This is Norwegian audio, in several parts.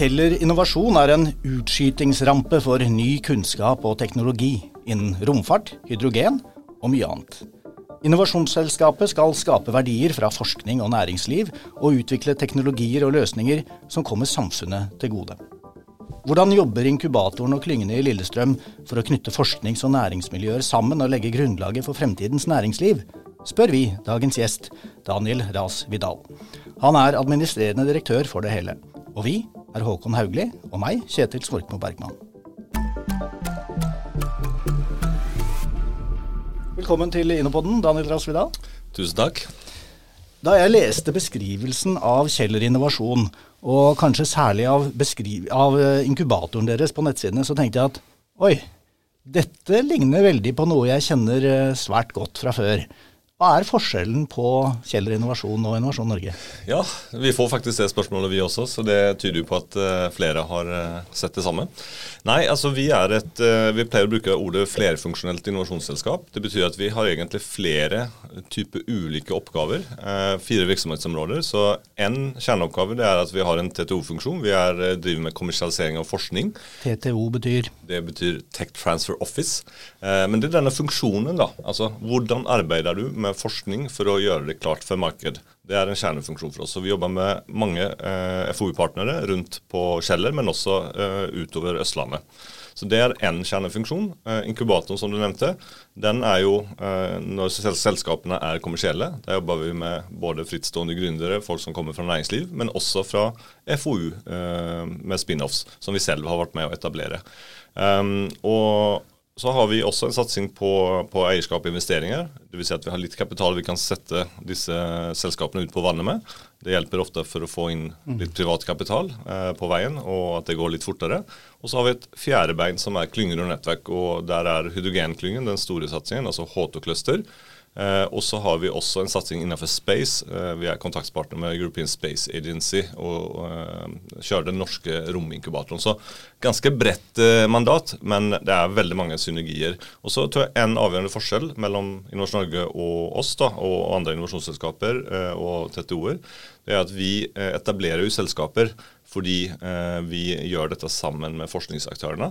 Kjeller Innovasjon er en utskytingsrampe for ny kunnskap og teknologi innen romfart, hydrogen og mye annet. Innovasjonsselskapet skal skape verdier fra forskning og næringsliv, og utvikle teknologier og løsninger som kommer samfunnet til gode. Hvordan jobber inkubatoren og klyngene i Lillestrøm for å knytte forsknings- og næringsmiljøer sammen og legge grunnlaget for fremtidens næringsliv? spør vi dagens gjest, Daniel Ras Vidal. Han er administrerende direktør for det hele. Og vi er Håkon Haugli og meg, Kjetil Svorkmo Bergman. Velkommen til Innopodden, Daniel Rasvidal. Tusen takk. Da jeg leste beskrivelsen av Kjeller Innovasjon, og kanskje særlig av, av, eh, inkubatoren deres på nettsidene, så tenkte jeg at oi, dette ligner veldig på noe jeg kjenner eh, svært godt fra før. Hva er forskjellen på Kjeller Innovasjon og Innovasjon Norge? Ja, Vi får faktisk det spørsmålet vi også, så det tyder jo på at uh, flere har uh, sett det samme. Nei, altså vi er et uh, Vi pleier å bruke ordet flerfunksjonelt innovasjonsselskap. Det betyr at vi har egentlig flere typer ulike oppgaver. fire virksomhetsområder. Så en kjerneoppgave det er at vi har en TTO-funksjon. Vi er, driver med kommersialisering av forskning. TTO betyr? Det betyr Tech Transfer Office. men det er denne funksjonen, da. Altså hvordan arbeider du med forskning for å gjøre det klart for marked. Det er en kjernefunksjon for oss. Så Vi jobber med mange eh, FoU-partnere rundt på Kjeller, men også eh, utover Østlandet. Så Det er én kjernefunksjon. Eh, inkubatoren som du nevnte, den er jo eh, når selskapene er kommersielle. Der jobber vi med både frittstående gründere, folk som kommer fra næringsliv, men også fra FoU eh, med spin-offs, som vi selv har vært med å etablere. Um, og så har vi også en satsing på, på eierskap og investeringer. Dvs. Si at vi har litt kapital vi kan sette disse selskapene ut på vannet med. Det hjelper ofte for å få inn litt privat kapital eh, på veien, og at det går litt fortere. Og så har vi et fjerde bein som er klynger og nettverk. og Der er hydrogenklyngen den store satsingen, altså H2-cluster. Eh, og så har vi også en satsing innenfor space. Eh, vi er kontaktspartner med European Space Agency og eh, kjører den norske rominkubatoren. Så ganske bredt eh, mandat, men det er veldig mange synergier. Og så tror jeg En avgjørende forskjell mellom Innovasjon Norge og oss da, og andre innovasjonsselskaper eh, og TTO-er, det er at vi eh, etablerer jo selskaper fordi vi gjør dette sammen med forskningsaktørene.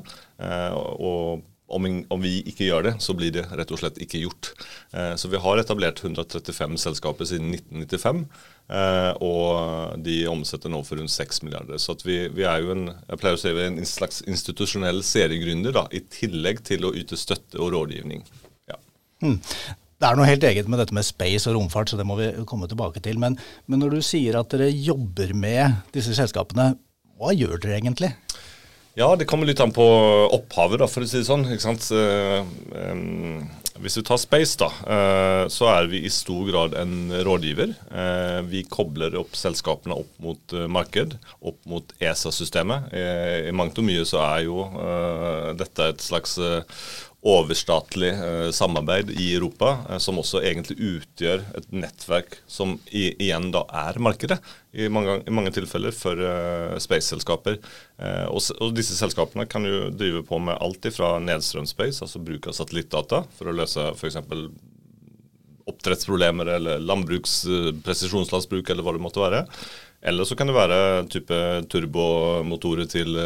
og om, om, vi ikke gjør det, så blir det rett og slett ikke gjort. Eh, så vi har etablert 135 selskaper siden 1995. Eh, og de omsetter nå for rundt 6 milliarder. Så vi, vi, er jo en jeg pleier å si, en slags institusjonell seriegründer, da, i tillegg til å yte støtte og rådgivning. Ja. Hmm. Det er noe helt eget med dette med space og romfart, så det må vi komme tilbake til. Men, men når du sier at dere jobber med disse selskapene, hva gjør dere egentlig? Ja, det kommer litt an på opphavet, da, for å si det sånn. um, hvis du tar Space, da, uh, så er vi i stor grad en rådgiver. Uh, vi kobler opp selskapene opp mot marked, opp mot ESA-systemet. I mangt og mye så er jo dette et slags overstatlig eh, samarbeid i Europa, eh, som også egentlig utgjør et nettverk som igjen da er markedet, i mange, i mange tilfeller for eh, space-selskaper. Og, og, disse selskapene kan jo drive på med alt fra nedstrømspace, altså bruk av satellittdata for å løse f.eks. oppdrettsproblemer eller landbruks, presisjonslandsbruk eller hva det måtte være eller så kan det være type turbomotorer til,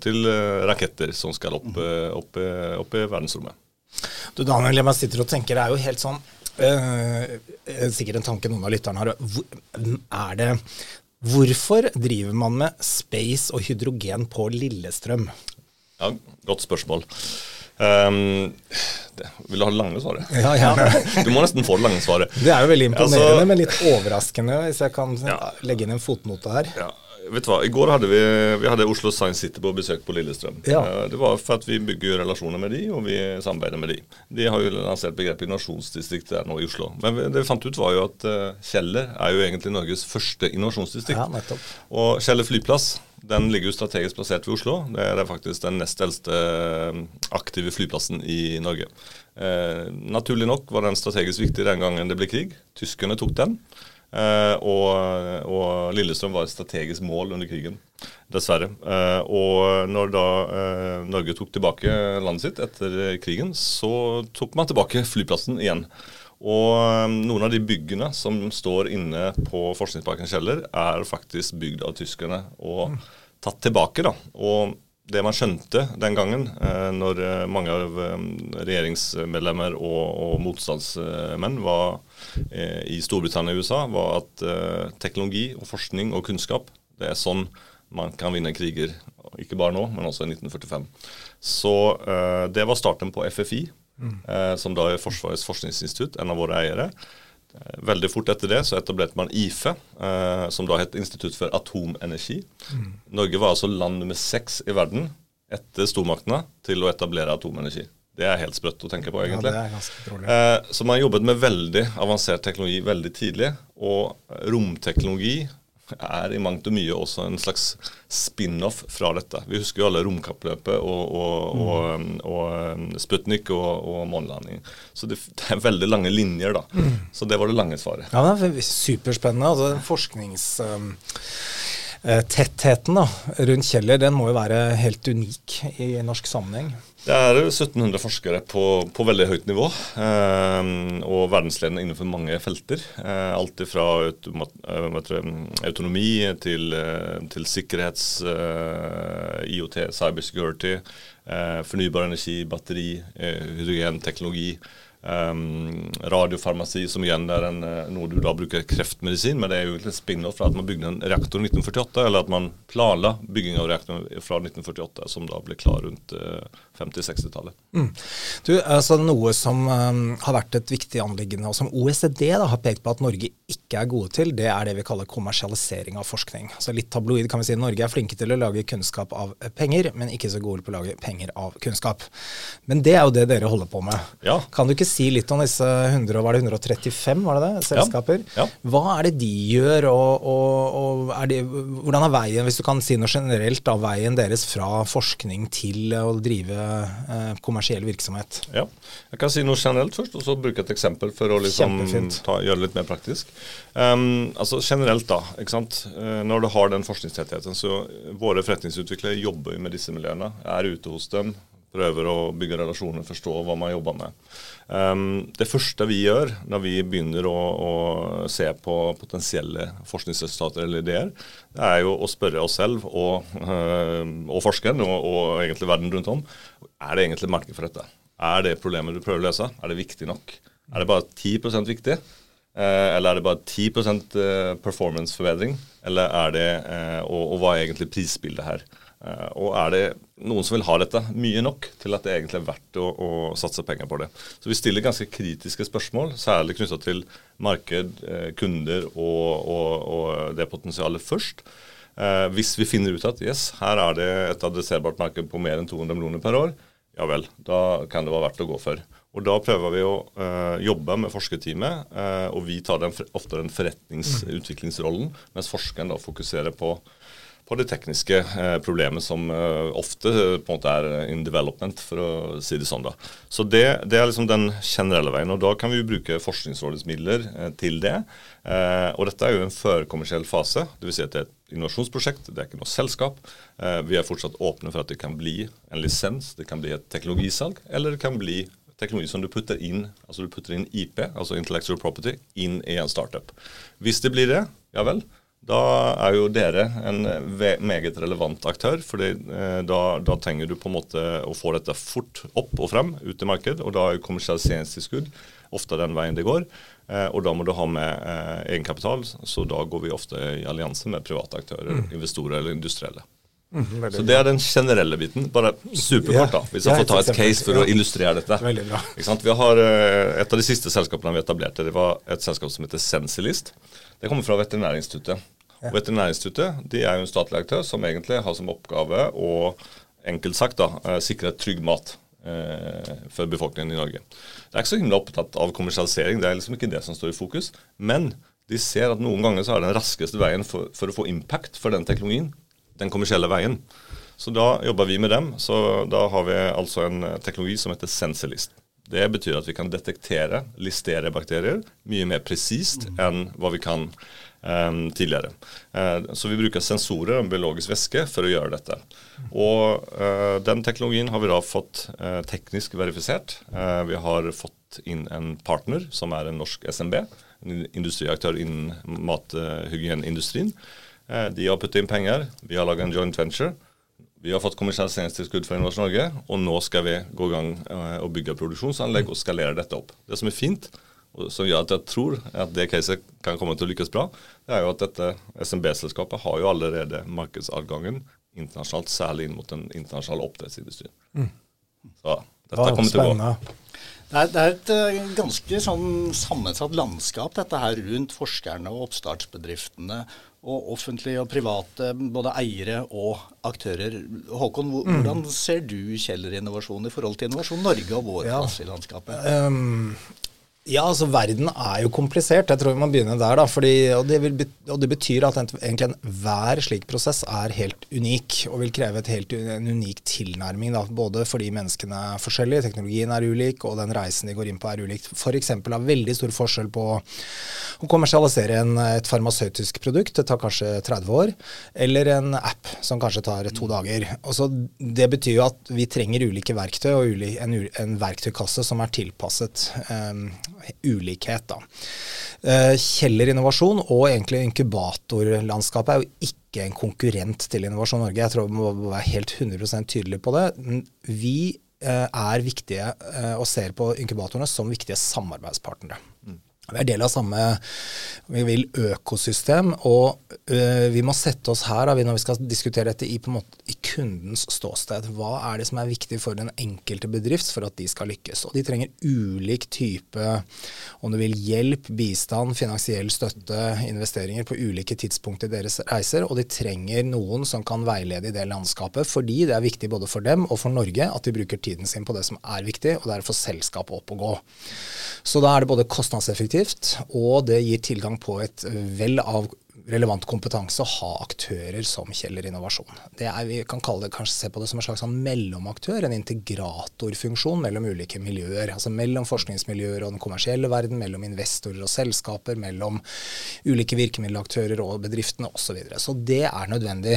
til raketter som skal opp, opp, opp, i verdensrommet. Du Daniel, jeg bare sitter og tenker, det er jo helt sånn øh, Sikkert en tanke noen av lytterne har. Er det Hvorfor driver man med space og hydrogen på Lillestrøm? Ja, Godt spørsmål. Um, det, vil du ha det lange svaret? Ja, ja. Du må nesten få det lange svaret. Det er jo veldig imponerende, altså, men litt overraskende, hvis jeg kan ja. legge inn en fotnote her. Ja. Vet du hva, I går hadde vi, vi hadde Oslo Science City på besøk på Lillestrøm. Eh, det var for at vi bygger relasjoner med de, og vi samarbeider med de. De har jo lansert begrepet innovasjonsdistrikt der nå i Oslo. Men det vi fant ut, var jo at eh, Kjeller er jo egentlig Norges første innovasjonsdistrikt. Ja, nettopp. Og Kjeller flyplass den ligger jo strategisk plassert ved Oslo. Det er faktisk den nest eldste eh, aktive flyplassen i Norge. Eh, naturlig nok var den strategisk viktig den gangen det ble krig. Tyskerne tok den. Eh, og, og, Lillestrøm var et strategisk mål under krigen, dessverre. Eh, og når da eh, Norge tok tilbake landet sitt etter krigen, så tok man tilbake flyplassen igjen. Og um, noen av de byggene som står inne på Forskningsparken Kjeller, er faktisk bygd av tyskerne. Og tatt tilbake. da, og det man skjønte den gangen, eh, når eh, mange av eh, regjeringsmedlemmer og, og motstandsmenn var i Storbritannia og USA, var at teknologi og forskning og kunnskap det er sånn man kan vinne kriger. Ikke bare nå, men også i 1945. Så det var starten på FFI, mm. som da er Forsvarets forskningsinstitutt, en av våre eiere. Veldig fort etter det så etablerte man IFE, eh, som da het Institutt for atomenergi. Mm. Norge var altså land nummer seks i verden etter stormaktene til å etablere atomenergi. Det er helt sprøtt å tenke på, egentlig. Ja, det er ganske eh, så man jobbet med veldig avansert teknologi veldig tidlig. Og romteknologi er i mangt og mye også en slags spin-off fra dette. Vi husker jo alle romkappløpet og, og, mm. og, og um, Sputnik og, og månelandingen. Så det, det, er veldig lange linjer, da. Mm. Så det var det lange svaret. Ja, det er superspennende. altså Forskningstettheten Um da, rundt Kjeller den må jo være helt unik i norsk sammenheng? Det er 1700 forskere på, på veldig høyt nivå, eh, og verdensledende innenfor mange felter. Eh, alt fra eh, autonomi til, eh, til sikkerhets, eh, IOT, cybersecurity, eh, fornybar energi, batteri, hydrogenteknologi. Um, radiofarmasi, som igjen er en, eh, noe du da bruker kreftmedisin, men det er jo egentlig en spin-off fra at man bygde en reaktor i 1948, eller at man planla bygging av reaktoren fra 1948, som da ble klar rundt uh, 50-60-tallet. Mm. Altså, noe som um, har vært et viktig anliggende, og som OECD da, har pekt på at Norge ikke er gode til, det er det vi kaller kommersialisering av forskning. Så Litt tabloid kan vi si Norge er flinke til å lage kunnskap av penger, men ikke så gode på å lage penger av kunnskap. Men det er jo det dere holder på med. Ja. Kan du ikke si litt om disse 100, var det 135 var det det, selskaper. Ja. Ja. Hva er det de gjør, og, og, og er de, hvordan er veien, hvis du kan si noe generelt, da, veien deres fra forskning til å drive eh, kommersiell virksomhet? Ja, Jeg kan si noe generelt først, og så bruke et eksempel for å liksom ta, gjøre det litt mer praktisk. Um, altså Generelt, da. ikke sant? Uh, når du har den forskningstettheten, så våre forretningsutviklere jobber med disse miljøene, er ute hos dem, prøver å bygge relasjoner, forstå hva man jobber med. Um, det første vi gjør når vi begynner å, å, se på potensielle forskningsresultater eller ideer, det er jo å spørre oss selv og, uh, og forskeren og, og, egentlig verden rundt om er det egentlig marked for dette. Er det problemet du prøver å løse, er det viktig nok? Er det bare 10 viktig? Uh, eller er det bare 10 eh, performance-forbedring? Eller er det, uh, og, og hva er egentlig prisbildet her? Eh, og er det noen som vil ha dette mye nok til at det egentlig er verdt å, å satse penger på det? Så vi stiller ganske kritiske spørsmål, særlig knytta til marked, eh, kunder og, og, og det potensialet først. Eh, hvis vi finner ut at yes, her er det et adresserbart marked på mer enn 200 millioner per år, ja vel, da kan det være verdt å gå for. Og Da prøver vi å eh, jobbe med forskerteamet, eh, og vi tar den, ofte den forretningsutviklingsrollen, mens forskeren da fokuserer på på det tekniske eh, problemet som eh, ofte eh, på en måte er in development, for å si det sånn. da. Så det, det, er liksom den generelle veien. og Da kan vi bruke Forskningsrådets midler til det. Og Dette er jo en førkommersiell fase. Dvs. Si at det er et innovasjonsprosjekt, det er ikke noe selskap. Vi er fortsatt åpne for at det kan bli en lisens, det kan bli et teknologisalg, eller det kan bli teknologi som du putter inn altså du putter inn IP, altså intellectual property, inn i en startup. Hvis det blir det, ja vel, da er jo dere en meget relevant aktør. for eh, da, da, trenger du på en måte å få dette fort opp og frem ut i markedet. Og da er kommersialiseringstilskudd ofte den veien det går. Eh, og da må du ha med eh, egenkapital, så da går vi ofte i allianse med private aktører, mm. investorer eller industrielle. Mm, så Det er den generelle biten. Bare superkort, da, hvis jeg får ta et case for å illustrere dette. Vi har Et av de siste selskapene vi etablerte, det var et selskap som heter Sensilist. Det kommer fra Veterinærinstituttet. Og Veterinærinstituttet de er jo en statlig aktør som egentlig har som oppgave å enkelt sagt da, eh, sikre trygg mat eh, for befolkningen i Norge. Det er ikke så himla opptatt av kommersialisering, det er liksom ikke det som står i fokus. Men de ser at noen ganger så er den raskeste veien for, for å få impact for den teknologien, den kommersielle veien. Så da jobber vi med dem. Så da har vi altså en teknologi som heter Sensorlist. Det betyr at vi kan detektere, listere bakterier mye mer presist enn hva vi kan um, tidligere. Uh, så vi bruker sensorer og biologisk væske for å gjøre dette. Og uh, den teknologien har vi da fått uh, teknisk verifisert. vi har fått inn en partner som er en norsk SMB, en industriaktør innen mathygieneindustrien. Eh, de har puttet inn penger. Vi har laget en joint venture. Vi har fått kommersialiseringstilskudd fra Innovasjon Norge, og nå skal vi gå i gang eh, og bygge produksjonsanlegg og skalere dette opp. Det som er fint, og som gjør at jeg tror at det caset kan komme til å lykkes bra, det er jo at dette SMB-selskapet har jo allerede markedsadgangen internasjonalt, særlig inn mot den internasjonale oppdrettsindustrien. Mm. Så dette kommer til å gå. Det er, det er, et uh, ganske sånn sammensatt landskap, dette her rundt forskerne og oppstartsbedriftene og offentlige og private, både eiere og aktører. Håkon, mm. hvordan ser du Kjeller Innovasjon i forhold til Innovasjon Norge og vår plass ja. i landskapet? Um, ja, altså verden er jo komplisert. Jeg tror vi må begynne der. da, fordi, og, det vil, og, det betyr at egentlig enhver slik prosess er helt unik og vil kreve helt, en unik tilnærming. da, Både fordi menneskene er forskjellige, teknologien er ulik og den reisen de går inn på er ulik. F.eks. har veldig stor forskjell på å kommersialisere en, et farmasøytisk produkt, det tar kanskje 30 år, eller en app som kanskje tar to dager. Og så Det betyr jo at vi trenger ulike verktøy og en, en, verktøykasse som er tilpasset. Um, ulikhet. Da. Eh, Kjeller Innovasjon og egentlig inkubatorlandskapet er jo ikke en konkurrent til Innovasjon Norge. Jeg tror vi må være helt 100% tydelig på det. Vi eh, er viktige eh, og ser på inkubatorene som viktige samarbeidspartnere. Mm. Vi er del av samme vi vil, økosystem, og ø, vi må sette oss her da, når vi skal diskutere dette i, måte, i, kundens ståsted. Hva er det som er viktig for den enkelte bedrift for at de skal lykkes? Og De trenger ulik type om du vil, hjelp, bistand, finansiell støtte, investeringer på ulike tidspunkt i deres reiser. Og de trenger noen som kan veilede i det landskapet, fordi det er viktig både for dem og for Norge at de bruker tiden sin på det som er viktig, og det er å få selskapet opp og gå. Så da er det både kostnadseffektivt effektivt, og det gir tilgang på et vell av relevant kompetanse å ha aktører som Kjeller Innovasjon. Det er, vi kan kalle det, kanskje se på det som en slags sånn mellomaktør, en integratorfunksjon mellom ulike miljøer. Altså mellom forskningsmiljøer og den kommersielle verden, mellom investorer og selskaper, mellom ulike virkemiddelaktører og bedriftene osv. Så, videre. så det er nødvendig.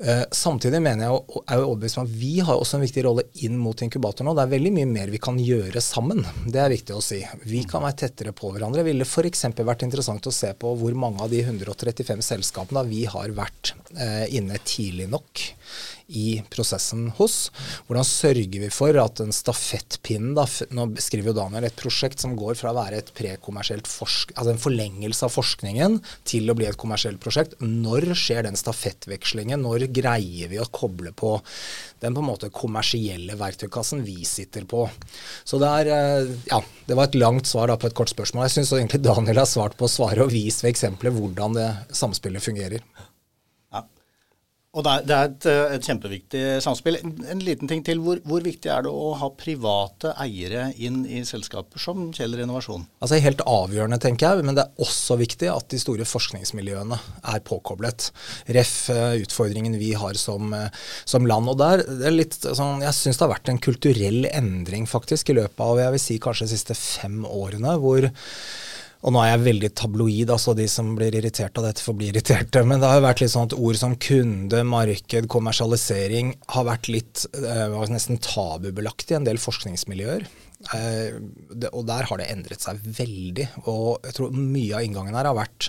Uh, samtidig mener jeg, og er jo overbevist om at vi har også en viktig rolle inn mot inkubator nå. det er veldig mye mer vi kan gjøre sammen. Det er viktig å si. Vi kan være tettere på hverandre. Ville f.eks. vært interessant å se på hvor mange av de 130 35 selskapene vi har vært eh, inne tidlig nok i prosessen hos. Hvordan sørger vi for at en stafettpinn da, Nå beskriver jo Daniel et prosjekt som går fra å være et prekommersielt forsk, altså en forlengelse av forskningen til å bli et kommersielt prosjekt. Når skjer den stafettvekslingen? Når greier vi å koble på den på en måte kommersielle verktøykassen vi sitter på? Så det er eh, Ja, det var et langt svar da på et kort spørsmål. Jeg syns egentlig Daniel har svart på svaret og vist ved eksempler hvordan det samspillet fungerer. Og det er, det er et, eh, et, kjempeviktig samspill. En, en liten ting til. Hvor, hvor, viktig er det å ha private eiere inn i selskaper som Kjeller Innovasjon? Altså Helt avgjørende, tenker jeg. Men det er også viktig at de store forskningsmiljøene er påkoblet. Ref eh, utfordringen vi har som, eh, som land. Og der, det er litt sånn, Jeg syns det har vært en kulturell endring faktisk i løpet av jeg vil si kanskje de siste fem årene. hvor og nå er jeg veldig tabloid, altså de som blir irritert av dette, får bli irriterte. Men det har vært litt sånn at ord som kunde, marked, kommersialisering har vært litt eh, nesten tabubelagt i en del forskningsmiljøer. Eh, det, og der har det endret seg veldig. Og jeg tror mye av inngangen her har vært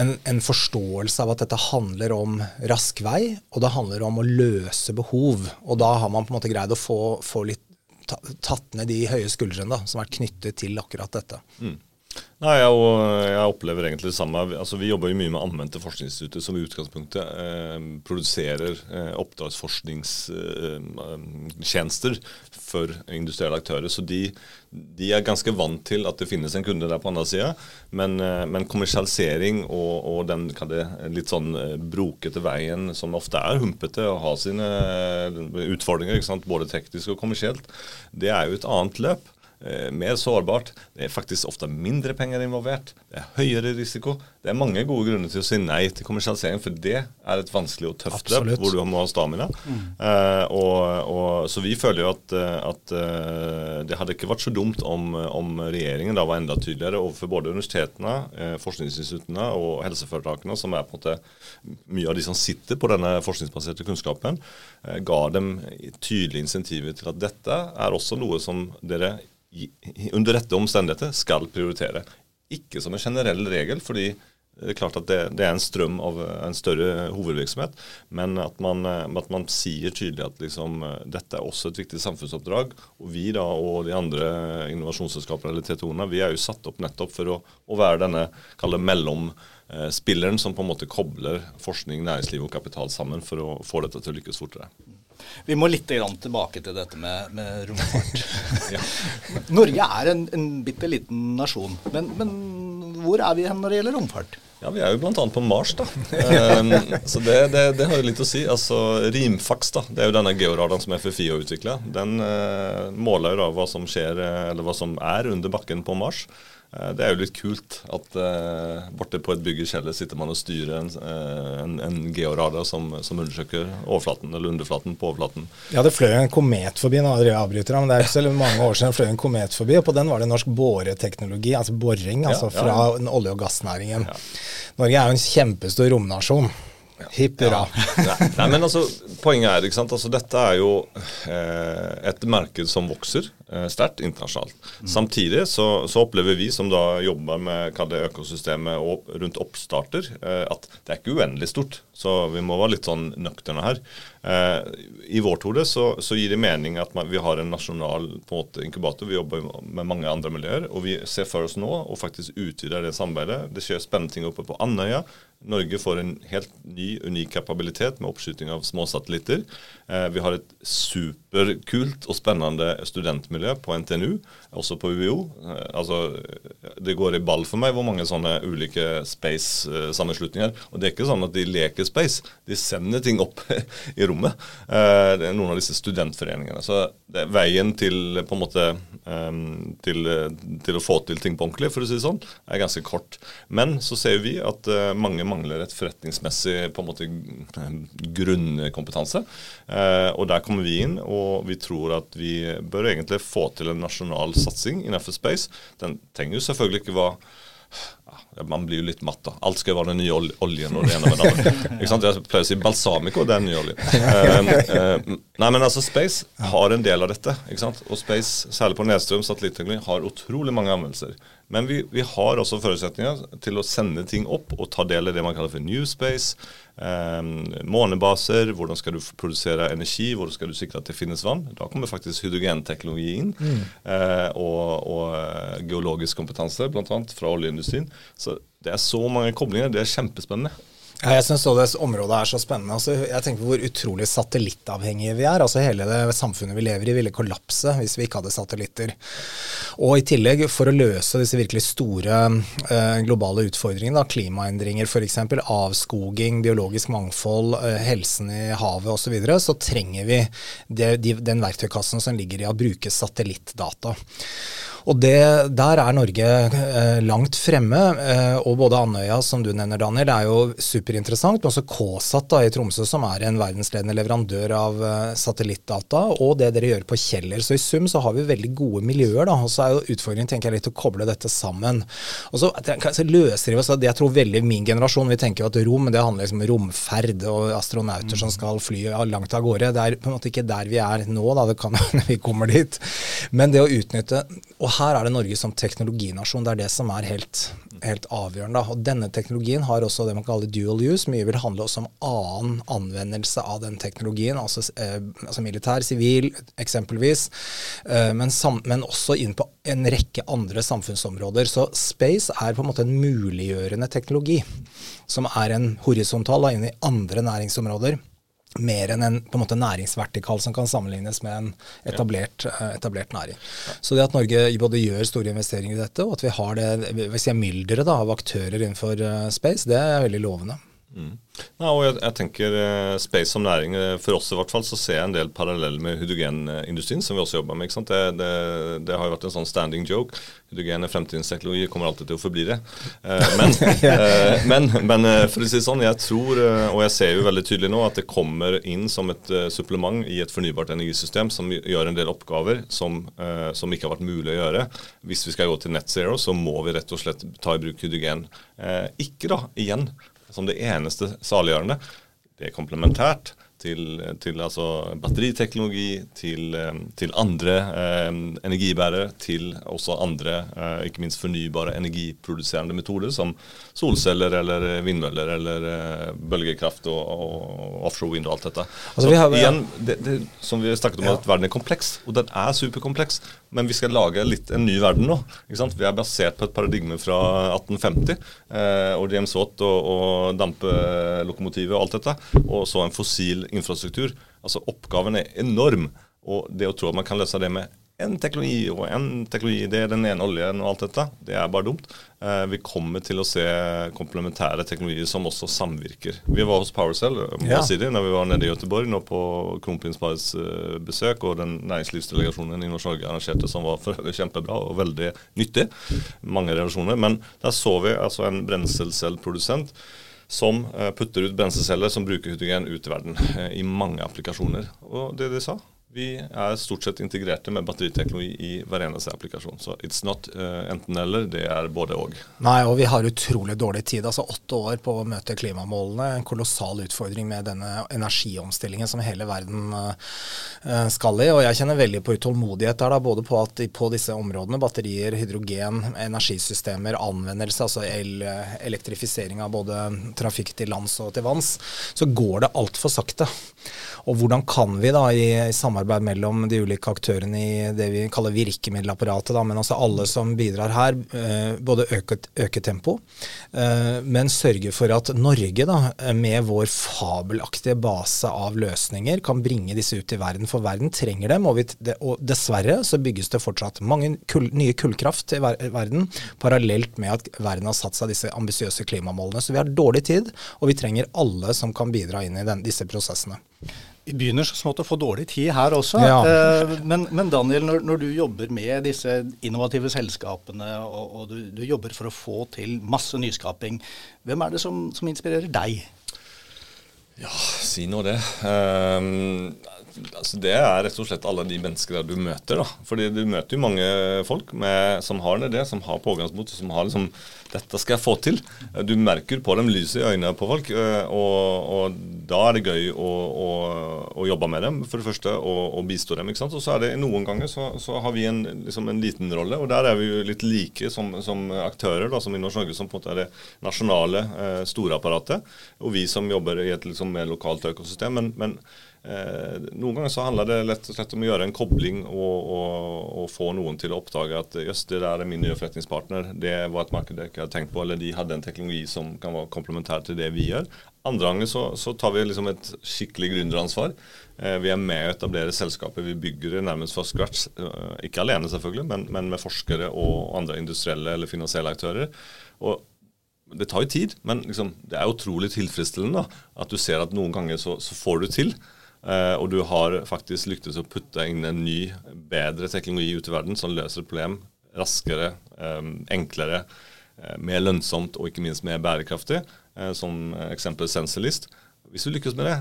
en, en, forståelse av at dette handler om rask vei, og det handler om å løse behov. Og da har man på en måte greid å få, få litt tatt ned de høye skuldrene da, som har vært knyttet til akkurat dette. Mm. Nei, jeg, jeg, opplever egentlig det samme. Altså, vi jobber jo mye med anvendte forskningsinstitutter som i utgangspunktet eh, produserer eh, oppdragsforskningstjenester eh, for industrielle aktører. Så de, de, er ganske vant til at det finnes en kunde der på andre sida. Men, eh, men, kommersialisering og, og den det, litt sånn eh, brokete veien som ofte er humpete og har sine eh, utfordringer, både teknisk og kommersielt, det er jo et annet løp. Eh, mer sårbart. Det er faktisk ofte mindre penger involvert. Det er høyere risiko. Det er mange gode grunner til å si nei til kommersialisering, for det er et vanskelig og tøft løp hvor du må ha stamina. Mm. Eh, og, og, så vi føler jo at, at uh, det hadde ikke vært så dumt om, om, regjeringen da var enda tydeligere overfor både universitetene, eh, forskningsinstituttene og helseforetakene, som er på en måte mye av de som sitter på denne forskningsbaserte kunnskapen, ga dem tydelige insentiver til at dette er også noe som dere under rette omstendigheter skal prioritere. Ikke som en generell regel, fordi Det er klart at det, det er en strøm av en større hovedvirksomhet, men at man, at man sier tydelig at liksom, dette er også et viktig samfunnsoppdrag. Og vi da, og de andre innovasjonsselskapene eller TTO-ene vi er jo satt opp nettopp for å, å være denne mellomspilleren som på en måte kobler forskning, næringsliv og kapital sammen for å få dette til å lykkes fortere. Vi må litt tilbake til dette med, med romfart. ja. Norge er en, en bitte liten nasjon, men, men hvor er vi hen når det gjelder romfart? Ja, Vi er jo bl.a. på Mars, da. Um, så det, det, det, har jo litt å si. Altså, Rimfax, da, det er jo denne georadaren som FFI har utvikla. Den uh, måler jo da hva som skjer, eller hva som er under bakken på Mars. Eh, det er jo litt kult at uh, borte på et bygg i Kjeller sitter man og styrer en, uh, en, en georadar som, som, undersøker overflaten eller underflaten på overflaten. Ja, det fløy en komet forbi, nå jeg avbryter men det er ikke så mange år siden fløy en komet forbi, og på den var det norsk boreteknologi, altså boring, altså ja, fra ja. olje- og gassnæringen. Ja. Norge er jo en kjempestor romnasjon. Hipp hurra. Ja. Nei, men altså, poenget er, ikke sant? Altså, dette er jo eh, et marked som vokser eh, sterkt internasjonalt. Mm. Samtidig så, så, opplever vi som da jobber med hva det økosystemet og rundt oppstarter, eh, at det er ikke uendelig stort. Så vi må være litt sånn nøkterne her. Eh, I vårt hode så, så, gir det mening at man, vi har en nasjonal på en måte, inkubator. Vi jobber med mange andre miljøer, og vi ser for oss nå å faktisk utvide det samarbeidet. Det skjer spennende ting oppe på Andøya. Norge får en helt ny, unik kapabilitet med oppskyting av små satellitter. Eh, vi har et superkult og spennende studentmiljø på NTNU, også på UiO. Eh, altså, det går i ball for meg hvor mange sånne ulike space-sammenslutninger. Og det er ikke sånn at de leker space, de sender ting opp i rommet. Eh, det er noen av disse studentforeningene. Så veien til på en måte um, til, til, å få til ting på ordentlig, for å si det sånn, er ganske kort. Men så ser vi at mange mangler et forretningsmessig på en måte grunnkompetanse. Og der kommer vi inn, og vi tror at vi bør egentlig få til en nasjonal satsing innenfor space. Den trenger jo selvfølgelig ikke være man blir jo litt matt, da. Alt skal være den nye oljen og det ene med det andre. Jeg pleier å si balsamico, det er den nye oljen. Uh, uh, nei, men altså Space har en del av dette. ikke sant? Og Space, særlig på nedstrøm satellittteknologi, har utrolig mange anvendelser. Men vi, vi, har også forutsetninger til å sende ting opp og ta del i det man kaller for new space. Eh, månebaser, hvordan skal du produsere energi, hvordan skal du sikre at det finnes vann. Da kommer faktisk hydrogenteknologi inn. Mm. Eh, og, og, eh, geologisk kompetanse, bl.a. fra oljeindustrien. Så det er så mange koblinger. Det er kjempespennende. Ja, jeg syns det området er så spennende. Altså, jeg tenker på hvor utrolig satellittavhengige vi er. Altså Hele det samfunnet vi lever i ville kollapse hvis vi ikke hadde satellitter. Og i tillegg, for å løse disse virkelig store eh, globale utfordringene, da, klimaendringer f.eks., avskoging, biologisk mangfold, eh, helsen i havet osv., så, videre, så trenger vi det, de, den verktøykassen som ligger i å bruke satellittdata. Og det, Der er Norge eh, langt fremme. Eh, og både Andøya, som du nevner, Daniel, er jo superinteressant. Men også KSAT da, i Tromsø, som er en verdensledende leverandør av eh, satellittdata. Og det dere gjør på Kjeller. Så i sum så har vi veldig gode miljøer. da, Og så er jo utfordringen tenker jeg litt å koble dette sammen. Og så, løser vi oss av det Jeg tror veldig min generasjon vi tenker jo at rom det handler liksom om romferd og astronauter mm. som skal fly langt av gårde. Det er på en måte ikke der vi er nå, da. Det kan vi kommer dit. Men det å utnytte og her er det Norge som teknologinasjon. Det er det som er helt, helt avgjørende. Og denne teknologien har også det man kaller dual use. Mye vil handle også om annen anvendelse av den teknologien. Altså, eh, altså militær, sivil eksempelvis. Eh, men, sam, men, også inn på en rekke andre samfunnsområder. Så space er på en måte en muliggjørende teknologi. Som er en horisontal da, inn i andre næringsområder mer enn en på en måte næringsvertikal som kan sammenlignes med en etablert. Eh, etablert næring. Så det at Norge både gjør store investeringer i dette, og at vi har det hvis jeg mylderet av aktører innenfor uh, space, det er veldig lovende. Mm. Ja, og jeg, jeg, tenker uh, Space som næring, uh, for oss i hvert fall, så ser jeg en del paralleller med hydrogenindustrien, som vi også jobber med. Det, det, det, har jo vært en sånn standing joke. Hydrogen er fremtidens teknologi, kommer alltid til å forbli det. Uh, men, men, men for å si det sånn, jeg tror, og jeg ser jo veldig tydelig nå, at det kommer inn som et supplement i et fornybart energisystem som gjør en del oppgaver som, som, ikke har vært mulig å gjøre. Hvis vi skal gå til net zero, så må vi rett og slett ta i bruk hydrogen. ikke da, igjen som det eneste saliggjørende. Det er komplementært, til, til altså batteriteknologi, til, eh, til andre eh, energibærere, til også andre, eh, ikke minst fornybare energiproduserende metoder, som solceller eller vindmøller eller eh, bølgekraft og, og, offshore wind og alt dette. Altså, Så har, igjen, det, det, som vi snakket om, ja. at verden er kompleks, og den er superkompleks. Men vi skal lage litt en ny verden nå. Vi er basert på et paradigme fra 1850. Eh, og James Watt og, og dampelokomotivet og alt dette. Og så en fossil infrastruktur. Altså Oppgaven er enorm. Og det å tro at man kan løse det med en teknologi og en teknologi, det er den ene oljen og alt dette, det er bare dumt. Eh, vi kommer til å se komplementære teknologier som også samvirker. Vi var hos PowerCell eh, ja. City, når vi var nede i Göteborg nå på kronprinsparets eh, besøk, og den næringslivsdelegasjonen i Norge arrangerte som var for kjempebra og veldig nyttig. Mange relasjoner. Men der så vi altså en brenselcellprodusent som eh, putter ut brenselceller som bruker hydrogen ut i verden eh, i mange applikasjoner. Og det de sa, vi er stort sett integrerte med batteriteknologi i hver eneste applikasjon. Så it's not uh, enten-eller, det er både og. Nei, og vi har utrolig dårlig tid. Altså åtte år på å møte klimamålene. En kolossal utfordring med denne energiomstillingen som hele verden uh, skal i. Og jeg kjenner veldig på utålmodighet der, da, både på at på disse områdene, batterier, hydrogen, energisystemer, anvendelse, altså el, elektrifisering av både trafikk til lands og til vanns, så går det altfor sakte. Og hvordan kan vi da i, i samarbeid samarbeid mellom de ulike aktørene i det vi kaller virkemiddelapparatet, da, men altså alle som bidrar her, eh, både øke, tempo, eh, men sørge for at Norge, da, med vår fabelaktige base av løsninger, kan bringe disse ut i verden. For verden trenger dem, og, vi, og dessverre så bygges det fortsatt mange kull, nye kullkraft i verden, parallelt med at verden har satt seg disse ambisiøse klimamålene. Så vi har dårlig tid, og vi trenger alle som kan bidra inn i den, disse prosessene. Vi begynner så smått å få dårlig tid her også. Ja. Eh, men, men, Daniel, når, når, du jobber med disse innovative selskapene, og, og du, du, jobber for å få til masse nyskaping, hvem er det som, som inspirerer deg? Ja, si nå det. Um, altså det er rett og slett alle de menneskene du møter. da. Fordi du møter jo mange folk med, som har det, som har pågangsmot, som har liksom dette skal jeg få til. Du merker på dem lyset i øynene på folk, og, og da er det gøy å, å, å, jobbe med dem, for det første, og, og bistå dem. ikke sant? Og så er det noen ganger så, så har vi en, liksom en, liten rolle, og der er vi jo litt like som, som aktører, da, som i Norsk Norge, som på en måte er det nasjonale eh, storapparatet, og vi som jobber i et liksom, mer lokalt økosystem. men, men noen ganger så handler det lett og slett om å gjøre en kobling og, og, og få noen til å oppdage at jøss, det der er min nye forretningspartner. Det var et marked jeg ikke hadde tenkt på, eller de hadde en teknologi som kan være komplementær til det vi gjør. Andre ganger så, så tar vi liksom et skikkelig gründeransvar. Eh, vi er med å etablere selskapet. Vi bygger det nærmest fra scratch. Eh, ikke alene, selvfølgelig, men, men, med forskere og andre industrielle eller finansielle aktører. Og det tar jo tid, men liksom, det er utrolig tilfredsstillende da, at du ser at noen ganger så, så får du til. Uh, og du har faktisk lyktes å putte inn en ny, bedre teknologi ut i verden som løser et problem raskere, um, enklere, uh, mer lønnsomt og ikke minst mer bærekraftig, uh, som eksempel Sensorlist. Hvis du lykkes med det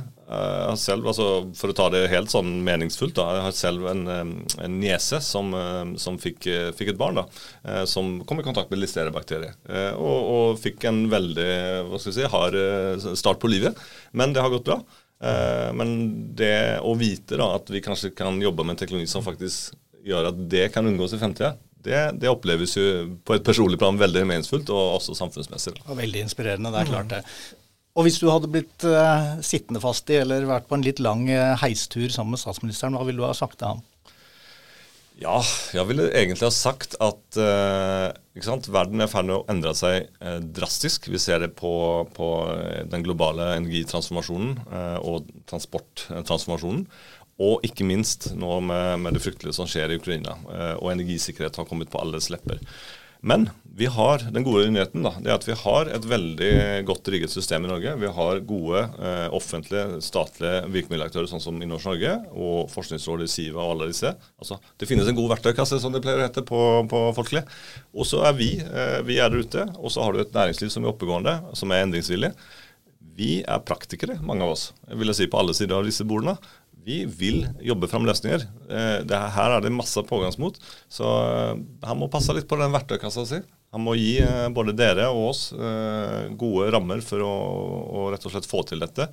selv, altså, For å ta det helt sånn meningsfullt, da, jeg har selv en, en niese som, som fikk, fikk, et barn da, som kom i kontakt med listerebakterier. Og, og fikk en veldig hva skal jeg si, hard start på livet. Men det har gått bra. Uh, men det å vite da, at vi kanskje kan jobbe med en teknologi som faktisk gjør at det kan unngås i fremtida, det, det, oppleves jo på et personlig plan veldig meningsfullt, og også samfunnsmessig. Og veldig inspirerende, det er klart det. Og hvis du hadde blitt uh, sittende fast i, eller vært på en litt lang uh, heistur sammen med statsministeren, hva ville du ha sagt til ham? Ja, jeg ville egentlig ha sagt at sant, verden er i ferd med å endre seg uh, drastisk. Vi ser det på, på den globale energitransformasjonen og transporttransformasjonen. Og ikke minst nå med, med, det fryktelige som skjer i Ukraina. og energisikkerhet har kommet på alles lepper. Men vi har den gode nyheten da, det er at vi har et veldig godt rigget system i Norge. Vi har gode eh, offentlige, statlige virkemiddelaktører sånn som Innovasjon Norge og Forskningsrådet, Siva og alle disse. Altså, det finnes en god verktøykasse, som det pleier å hete på, på folkelig. Og så er vi eh, vi er der ute. Og så har du et næringsliv som er oppegående, som er endringsvillig. Vi er praktikere, mange av oss, jeg vil si på alle sider av disse bordene. Vi vil jobbe fram løsninger. Eh, her er det masse pågangsmot. Så eh, han må passe litt på den verktøykassa si. Han må gi eh, både dere og oss gode rammer for å, å rett og slett få til dette.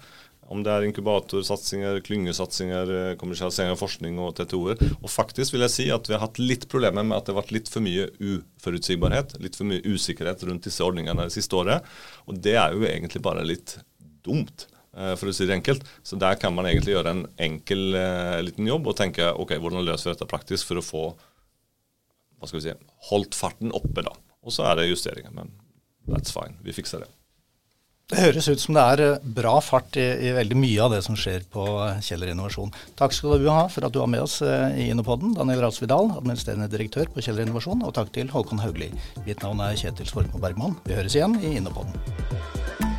Om det er inkubatorsatsinger, klyngesatsinger, kommersialisering av forskning og TTO-er. Og faktisk vil jeg si at vi har hatt litt problemer med at det har vært litt for mye uforutsigbarhet, litt for mye usikkerhet rundt disse ordningene det siste året. Og det er jo egentlig bare litt dumt. Eh, for å si det enkelt. Så der kan man egentlig gjøre en enkel eh, liten jobb og tenke ok, hvordan løser vi dette praktisk for å få hva skal vi si, holdt farten oppe. da. Og så er det justeringer, men that's fine. Vi fikser det. Det høres ut som det er eh, bra fart i, i, veldig mye av det som skjer på Kjeller Innovasjon. Takk skal du ha for at du var med oss i Innopoden, Daniel Rasvidal, administrerende direktør på Kjeller Innovasjon, og takk til Håkon Haugli. Mitt navn er Kjetil Svormo Bergman. Vi høres igjen i Innopoden.